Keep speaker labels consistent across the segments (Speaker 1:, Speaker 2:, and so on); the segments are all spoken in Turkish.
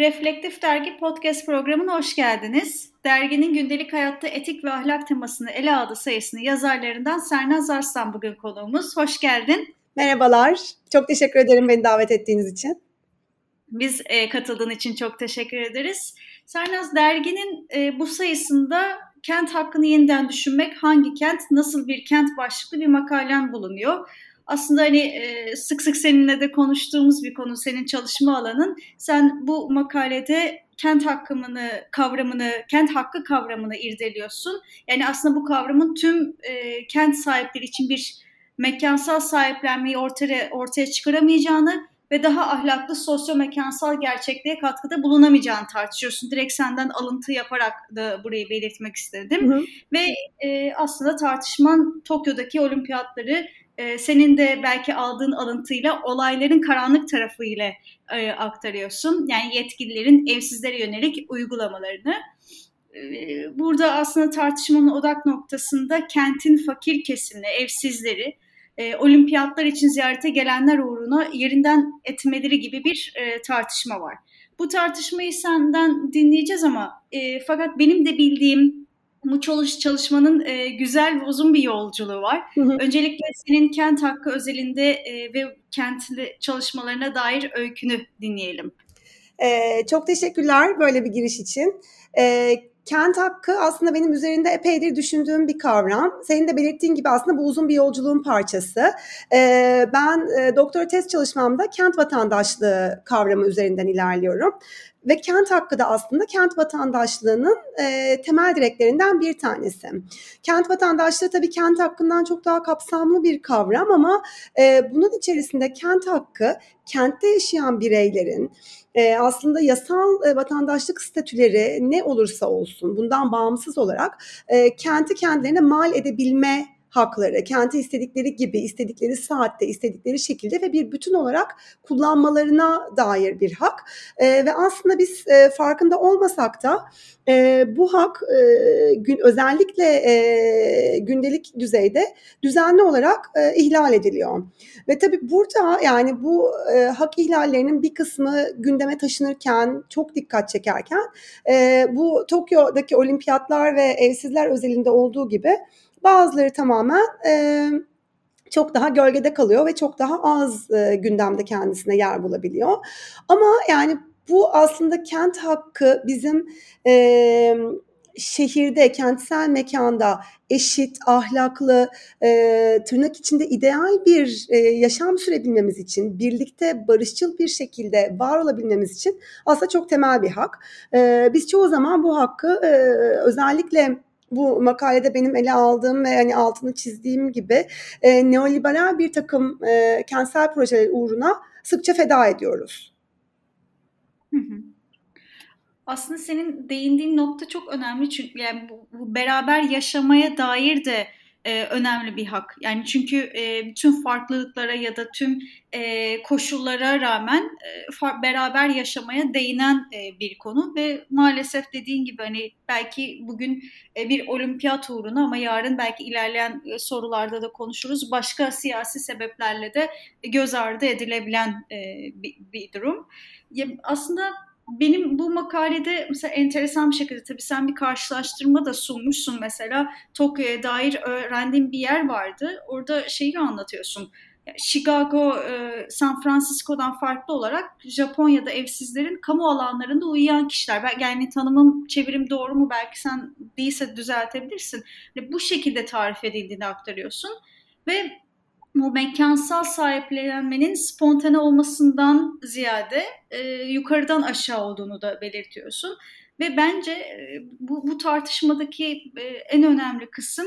Speaker 1: Reflektif Dergi Podcast programına hoş geldiniz. Derginin gündelik hayatta etik ve ahlak temasını ele aldığı sayısını yazarlarından Sernaz Arslan bugün konuğumuz. Hoş geldin.
Speaker 2: Merhabalar. Çok teşekkür ederim beni davet ettiğiniz için.
Speaker 1: Biz e, katıldığın için çok teşekkür ederiz. Sernaz derginin e, bu sayısında kent hakkını yeniden düşünmek, hangi kent, nasıl bir kent başlıklı bir makalen bulunuyor aslında hani e, sık sık seninle de konuştuğumuz bir konu senin çalışma alanın. Sen bu makalede kent hakkını kavramını, kent hakkı kavramını irdeliyorsun. Yani aslında bu kavramın tüm e, kent sahipleri için bir mekansal sahiplenmeyi ortaya ortaya çıkaramayacağını ve daha ahlaklı sosyo-mekansal gerçekliğe katkıda bulunamayacağını tartışıyorsun. Direkt senden alıntı yaparak da burayı belirtmek istedim. Hı hı. Ve e, aslında tartışman Tokyo'daki olimpiyatları e, senin de belki aldığın alıntıyla olayların karanlık tarafıyla e, aktarıyorsun. Yani yetkililerin evsizlere yönelik uygulamalarını. E, burada aslında tartışmanın odak noktasında kentin fakir kesimli evsizleri, e, olimpiyatlar için ziyarete gelenler uğruna yerinden etmeleri gibi bir e, tartışma var. Bu tartışmayı senden dinleyeceğiz ama e, fakat benim de bildiğim bu çalış çalışmanın e, güzel ve uzun bir yolculuğu var. Hı hı. Öncelikle senin kent hakkı özelinde e, ve kentli çalışmalarına dair öykünü dinleyelim.
Speaker 2: Ee, çok teşekkürler böyle bir giriş için. Ee, kent hakkı aslında benim üzerinde epeydir düşündüğüm bir kavram. Senin de belirttiğin gibi aslında bu uzun bir yolculuğun parçası. Ee, ben e, doktora test çalışmamda kent vatandaşlığı kavramı üzerinden ilerliyorum. Ve kent hakkı da aslında kent vatandaşlığının e, temel direklerinden bir tanesi. Kent vatandaşlığı tabii kent hakkından çok daha kapsamlı bir kavram ama e, bunun içerisinde kent hakkı kentte yaşayan bireylerin e, aslında yasal e, vatandaşlık statüleri ne olursa olsun bundan bağımsız olarak e, kenti kendilerine mal edebilme hakları, kenti istedikleri gibi, istedikleri saatte, istedikleri şekilde ve bir bütün olarak kullanmalarına dair bir hak. E, ve aslında biz e, farkında olmasak da e, bu hak e, gün, özellikle e, gündelik düzeyde düzenli olarak e, ihlal ediliyor. Ve tabii burada yani bu e, hak ihlallerinin bir kısmı gündeme taşınırken, çok dikkat çekerken e, bu Tokyo'daki olimpiyatlar ve evsizler özelinde olduğu gibi Bazıları tamamen e, çok daha gölgede kalıyor ve çok daha az e, gündemde kendisine yer bulabiliyor. Ama yani bu aslında kent hakkı bizim e, şehirde, kentsel mekanda eşit, ahlaklı, e, tırnak içinde ideal bir e, yaşam sürebilmemiz için, birlikte barışçıl bir şekilde var olabilmemiz için aslında çok temel bir hak. E, biz çoğu zaman bu hakkı e, özellikle bu makalede benim ele aldığım ve hani altını çizdiğim gibi e, neoliberal bir takım e, kentsel projeler uğruna sıkça feda ediyoruz.
Speaker 1: Aslında senin değindiğin nokta çok önemli çünkü yani bu, bu beraber yaşamaya dair de e, önemli bir hak. Yani çünkü e, bütün farklılıklara ya da tüm e, koşullara rağmen e, beraber yaşamaya değinen e, bir konu ve maalesef dediğin gibi hani belki bugün e, bir olimpiyat uğruna ama yarın belki ilerleyen e, sorularda da konuşuruz. Başka siyasi sebeplerle de göz ardı edilebilen e, bir, bir durum. Ya, aslında benim bu makalede mesela enteresan bir şekilde tabii sen bir karşılaştırma da sunmuşsun mesela Tokyo'ya dair öğrendiğim bir yer vardı. Orada şeyi anlatıyorsun. Chicago, e, San Francisco'dan farklı olarak Japonya'da evsizlerin kamu alanlarında uyuyan kişiler. Yani tanımım, çevirim doğru mu belki sen değilse düzeltebilirsin. Bu şekilde tarif edildiğini aktarıyorsun. Ve bu mekansal sahiplenmenin spontane olmasından ziyade e, yukarıdan aşağı olduğunu da belirtiyorsun. Ve bence e, bu, bu tartışmadaki e, en önemli kısım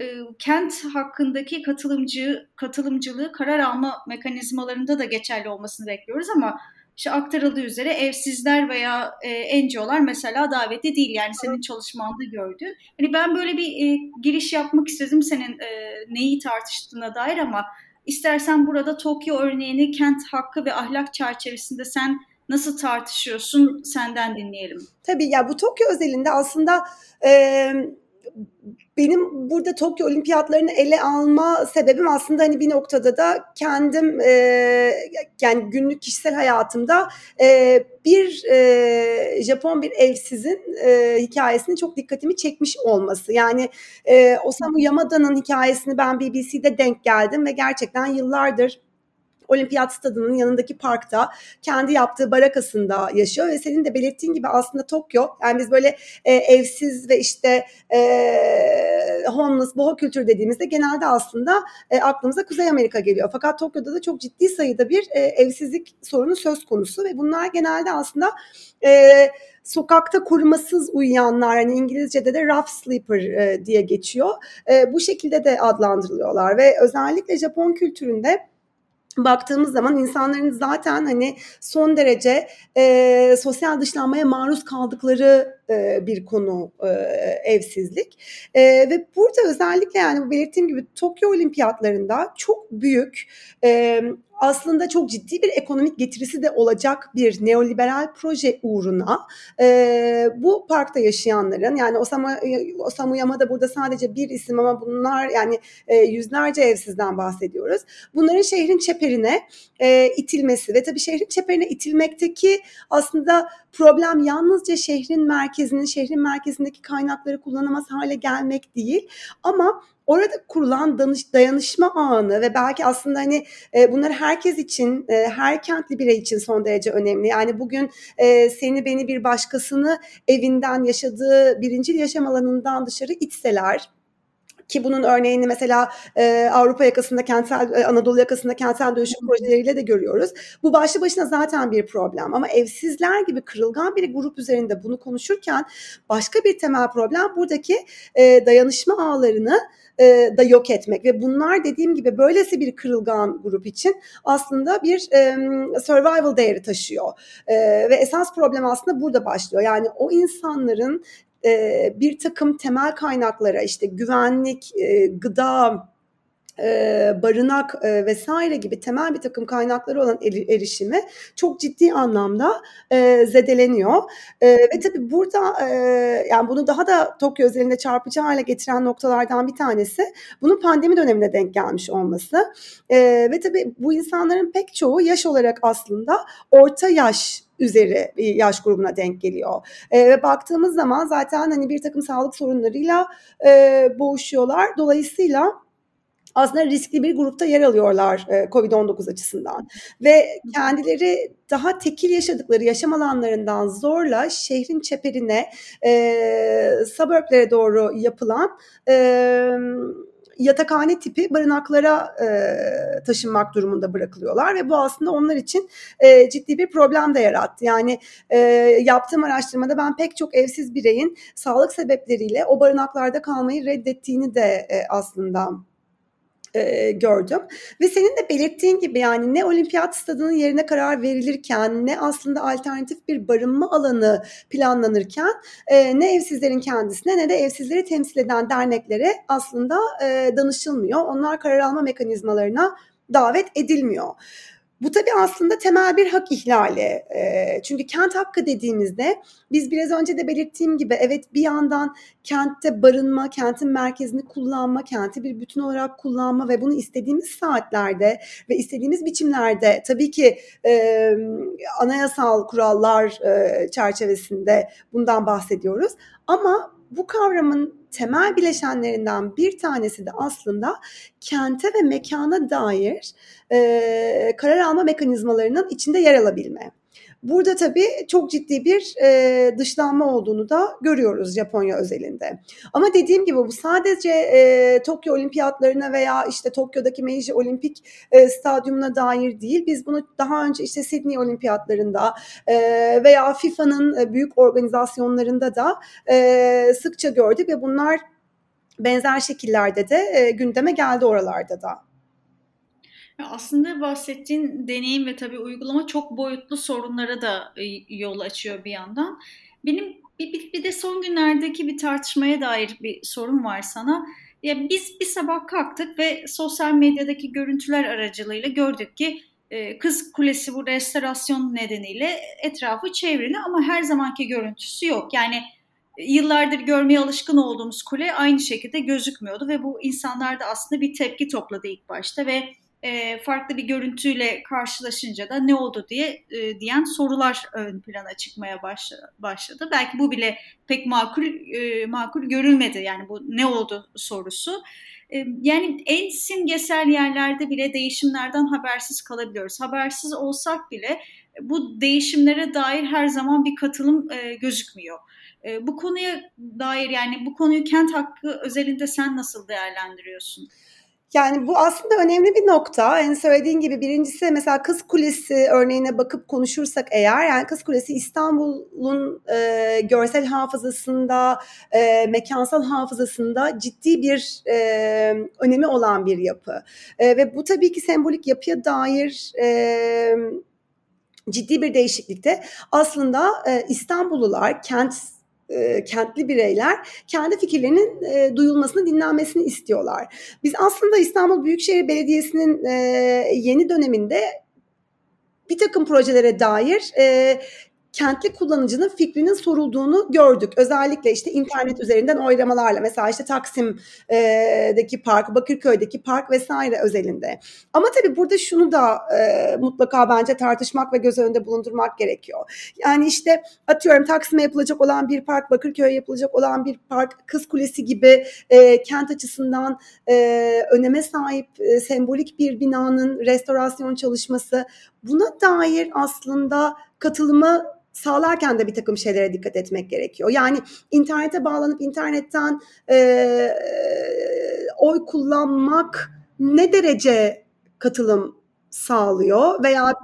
Speaker 1: e, kent hakkındaki katılımcı katılımcılığı karar alma mekanizmalarında da geçerli olmasını bekliyoruz ama işte aktarıldığı üzere evsizler veya e, NGO'lar mesela davetli değil. Yani senin çalışmanda gördü. Hani ben böyle bir e, giriş yapmak istedim senin e, neyi tartıştığına dair ama istersen burada Tokyo örneğini kent hakkı ve ahlak çerçevesinde sen nasıl tartışıyorsun senden dinleyelim.
Speaker 2: Tabii ya bu Tokyo özelinde aslında e, benim burada Tokyo Olimpiyatlarını ele alma sebebim aslında hani bir noktada da kendim e, yani günlük kişisel hayatımda e, bir e, Japon bir evsizin e, hikayesini çok dikkatimi çekmiş olması. Yani e, Osamu Yamada'nın hikayesini ben BBC'de denk geldim ve gerçekten yıllardır Olimpiyat Stadı'nın yanındaki parkta kendi yaptığı barakasında yaşıyor ve senin de belirttiğin gibi aslında Tokyo yani biz böyle e, evsiz ve işte e, homeless, boho kültür dediğimizde genelde aslında e, aklımıza Kuzey Amerika geliyor. Fakat Tokyo'da da çok ciddi sayıda bir e, evsizlik sorunu söz konusu ve bunlar genelde aslında e, sokakta korumasız uyuyanlar hani İngilizce'de de rough sleeper e, diye geçiyor. E, bu şekilde de adlandırılıyorlar ve özellikle Japon kültüründe baktığımız zaman insanların zaten hani son derece e, sosyal dışlanmaya maruz kaldıkları e, bir konu e, evsizlik. E, ve burada özellikle yani belirttiğim gibi Tokyo Olimpiyatlarında çok büyük e, aslında çok ciddi bir ekonomik getirisi de olacak bir neoliberal proje uğruna e, bu parkta yaşayanların yani Osamu, Osamu Yamada burada sadece bir isim ama bunlar yani e, yüzlerce evsizden bahsediyoruz. Bunların şehrin çeperine e, itilmesi ve tabii şehrin çeperine itilmekteki aslında problem yalnızca şehrin merkezinin, şehrin merkezindeki kaynakları kullanamaz hale gelmek değil ama orada kurulan danış, dayanışma ağını ve belki aslında hani e, bunlar herkes için, e, her kentli birey için son derece önemli. Yani bugün e, seni beni bir başkasını evinden yaşadığı birinci yaşam alanından dışarı itseler ki bunun örneğini mesela e, Avrupa yakasında kentsel e, Anadolu yakasında kentsel dönüşüm projeleriyle de görüyoruz. Bu başlı başına zaten bir problem ama evsizler gibi kırılgan bir grup üzerinde bunu konuşurken başka bir temel problem buradaki e, dayanışma ağlarını e, da yok etmek ve bunlar dediğim gibi böylesi bir kırılgan grup için aslında bir e, survival değeri taşıyor e, ve esas problem aslında burada başlıyor. Yani o insanların e, bir takım temel kaynaklara işte güvenlik, e, gıda, e, barınak e, vesaire gibi temel bir takım kaynakları olan erişimi çok ciddi anlamda e, zedeleniyor. E, ve tabii burada e, yani bunu daha da Tokyo özelinde çarpıcı hale getiren noktalardan bir tanesi bunun pandemi dönemine denk gelmiş olması. E, ve tabii bu insanların pek çoğu yaş olarak aslında orta yaş üzeri yaş grubuna denk geliyor. E, ve baktığımız zaman zaten hani bir takım sağlık sorunlarıyla e, boğuşuyorlar. Dolayısıyla aslında riskli bir grupta yer alıyorlar e, COVID-19 açısından. Ve kendileri daha tekil yaşadıkları yaşam alanlarından zorla şehrin çeperine, e, suburblere doğru yapılan e, yatakhane tipi barınaklara e, taşınmak durumunda bırakılıyorlar ve bu aslında onlar için e, ciddi bir problem de yarattı. Yani e, yaptığım araştırmada ben pek çok evsiz bireyin sağlık sebepleriyle o barınaklarda kalmayı reddettiğini de e, aslında e, gördüm. Ve senin de belirttiğin gibi yani ne olimpiyat stadının yerine karar verilirken ne aslında alternatif bir barınma alanı planlanırken e, ne evsizlerin kendisine ne de evsizleri temsil eden derneklere aslında e, danışılmıyor. Onlar karar alma mekanizmalarına davet edilmiyor. Bu tabii aslında temel bir hak ihlali. Çünkü kent hakkı dediğimizde biz biraz önce de belirttiğim gibi evet bir yandan kentte barınma, kentin merkezini kullanma, kenti bir bütün olarak kullanma ve bunu istediğimiz saatlerde ve istediğimiz biçimlerde tabii ki anayasal kurallar çerçevesinde bundan bahsediyoruz. Ama bu kavramın temel bileşenlerinden bir tanesi de aslında kente ve mekana dair e, karar alma mekanizmalarının içinde yer alabilme. Burada tabii çok ciddi bir e, dışlanma olduğunu da görüyoruz Japonya özelinde. Ama dediğim gibi bu sadece e, Tokyo Olimpiyatlarına veya işte Tokyo'daki Meiji Olimpik e, Stadyumuna dair değil. Biz bunu daha önce işte Sydney Olimpiyatlarında e, veya FIFA'nın e, büyük organizasyonlarında da e, sıkça gördük ve bunlar benzer şekillerde de e, gündeme geldi oralarda da.
Speaker 1: Aslında bahsettiğin deneyim ve tabii uygulama çok boyutlu sorunlara da e, yol açıyor bir yandan. Benim bir, bir, bir de son günlerdeki bir tartışmaya dair bir sorun var sana. Ya biz bir sabah kalktık ve sosyal medyadaki görüntüler aracılığıyla gördük ki e, Kız Kulesi bu restorasyon nedeniyle etrafı çevrili ama her zamanki görüntüsü yok. Yani yıllardır görmeye alışkın olduğumuz kule aynı şekilde gözükmüyordu ve bu insanlarda aslında bir tepki topladı ilk başta ve e, farklı bir görüntüyle karşılaşınca da ne oldu diye e, diyen sorular ön plana çıkmaya başladı. Belki bu bile pek makul e, makul görülmedi yani bu ne oldu sorusu. E, yani en simgesel yerlerde bile değişimlerden habersiz kalabiliyoruz. Habersiz olsak bile bu değişimlere dair her zaman bir katılım e, gözükmüyor. E, bu konuya dair yani bu konuyu kent hakkı özelinde sen nasıl değerlendiriyorsun?
Speaker 2: Yani bu aslında önemli bir nokta. En söylediğin gibi birincisi mesela Kız Kulesi örneğine bakıp konuşursak eğer yani Kız Kulesi İstanbul'un e, görsel hafızasında, e, mekansal hafızasında ciddi bir e, önemi olan bir yapı. E, ve bu tabii ki sembolik yapıya dair e, ciddi bir değişiklikte aslında e, İstanbullular, kent e, kentli bireyler kendi fikirlerinin e, duyulmasını, dinlenmesini istiyorlar. Biz aslında İstanbul Büyükşehir Belediyesi'nin e, yeni döneminde bir takım projelere dair e, kentli kullanıcının fikrinin sorulduğunu gördük. Özellikle işte internet üzerinden oylamalarla mesela işte Taksim'deki park, Bakırköy'deki park vesaire özelinde. Ama tabii burada şunu da e, mutlaka bence tartışmak ve göz önünde bulundurmak gerekiyor. Yani işte atıyorum Taksim'e yapılacak olan bir park, Bakırköy'e yapılacak olan bir park, Kız Kulesi gibi e, kent açısından e, öneme sahip e, sembolik bir binanın restorasyon çalışması buna dair aslında katılımı sağlarken de bir takım şeylere dikkat etmek gerekiyor. Yani internete bağlanıp internetten e, oy kullanmak ne derece katılım sağlıyor veya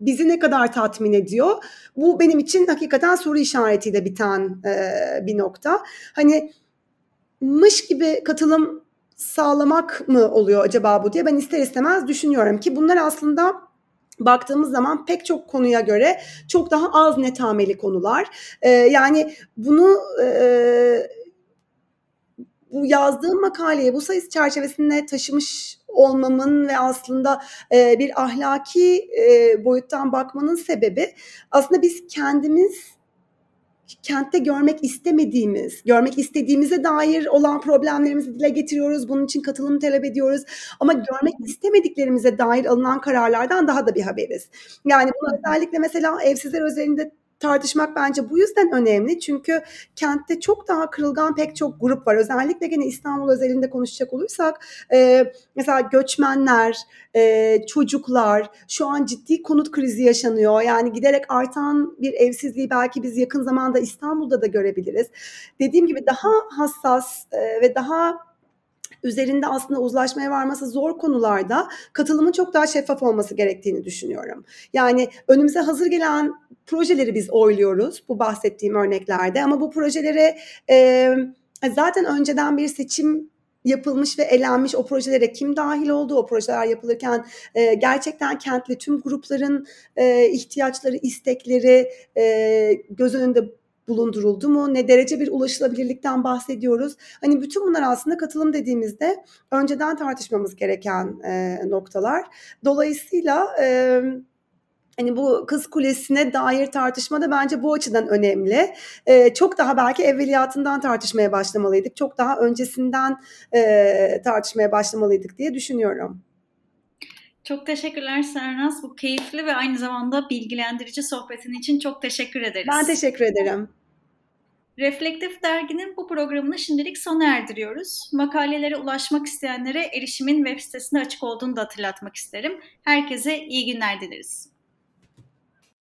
Speaker 2: bizi ne kadar tatmin ediyor? Bu benim için hakikaten soru işaretiyle biten e, bir nokta. Hani mış gibi katılım sağlamak mı oluyor acaba bu diye ben ister istemez düşünüyorum ki bunlar aslında baktığımız zaman pek çok konuya göre çok daha az netameli konular. E, yani bunu e, bu yazdığım makaleye bu sayısı çerçevesinde taşımış olmamın ve aslında e, bir ahlaki e, boyuttan bakmanın sebebi aslında biz kendimiz kentte görmek istemediğimiz, görmek istediğimize dair olan problemlerimizi dile getiriyoruz. Bunun için katılım talep ediyoruz. Ama görmek istemediklerimize dair alınan kararlardan daha da bir haberiz. Yani bunu özellikle mesela evsizler özelinde tartışmak bence bu yüzden önemli. Çünkü kentte çok daha kırılgan pek çok grup var. Özellikle gene İstanbul özelinde konuşacak olursak e, mesela göçmenler, e, çocuklar şu an ciddi konut krizi yaşanıyor. Yani giderek artan bir evsizliği belki biz yakın zamanda İstanbul'da da görebiliriz. Dediğim gibi daha hassas e, ve daha üzerinde aslında uzlaşmaya varması zor konularda katılımın çok daha şeffaf olması gerektiğini düşünüyorum. Yani önümüze hazır gelen projeleri biz oyluyoruz bu bahsettiğim örneklerde ama bu projelere e, zaten önceden bir seçim yapılmış ve elenmiş o projelere kim dahil oldu o projeler yapılırken e, gerçekten kentli tüm grupların e, ihtiyaçları istekleri e, göz önünde bulunduruldu mu? Ne derece bir ulaşılabilirlikten bahsediyoruz? Hani bütün bunlar aslında katılım dediğimizde önceden tartışmamız gereken e, noktalar. Dolayısıyla e, hani bu Kız Kulesi'ne dair tartışma da bence bu açıdan önemli. Ee, çok daha belki evveliyatından tartışmaya başlamalıydık. Çok daha öncesinden e, tartışmaya başlamalıydık diye düşünüyorum.
Speaker 1: Çok teşekkürler Sernaz. Bu keyifli ve aynı zamanda bilgilendirici sohbetin için çok teşekkür ederiz.
Speaker 2: Ben teşekkür ederim.
Speaker 1: Reflektif Dergi'nin bu programını şimdilik sona erdiriyoruz. Makalelere ulaşmak isteyenlere erişimin web sitesinde açık olduğunu da hatırlatmak isterim. Herkese iyi günler dileriz.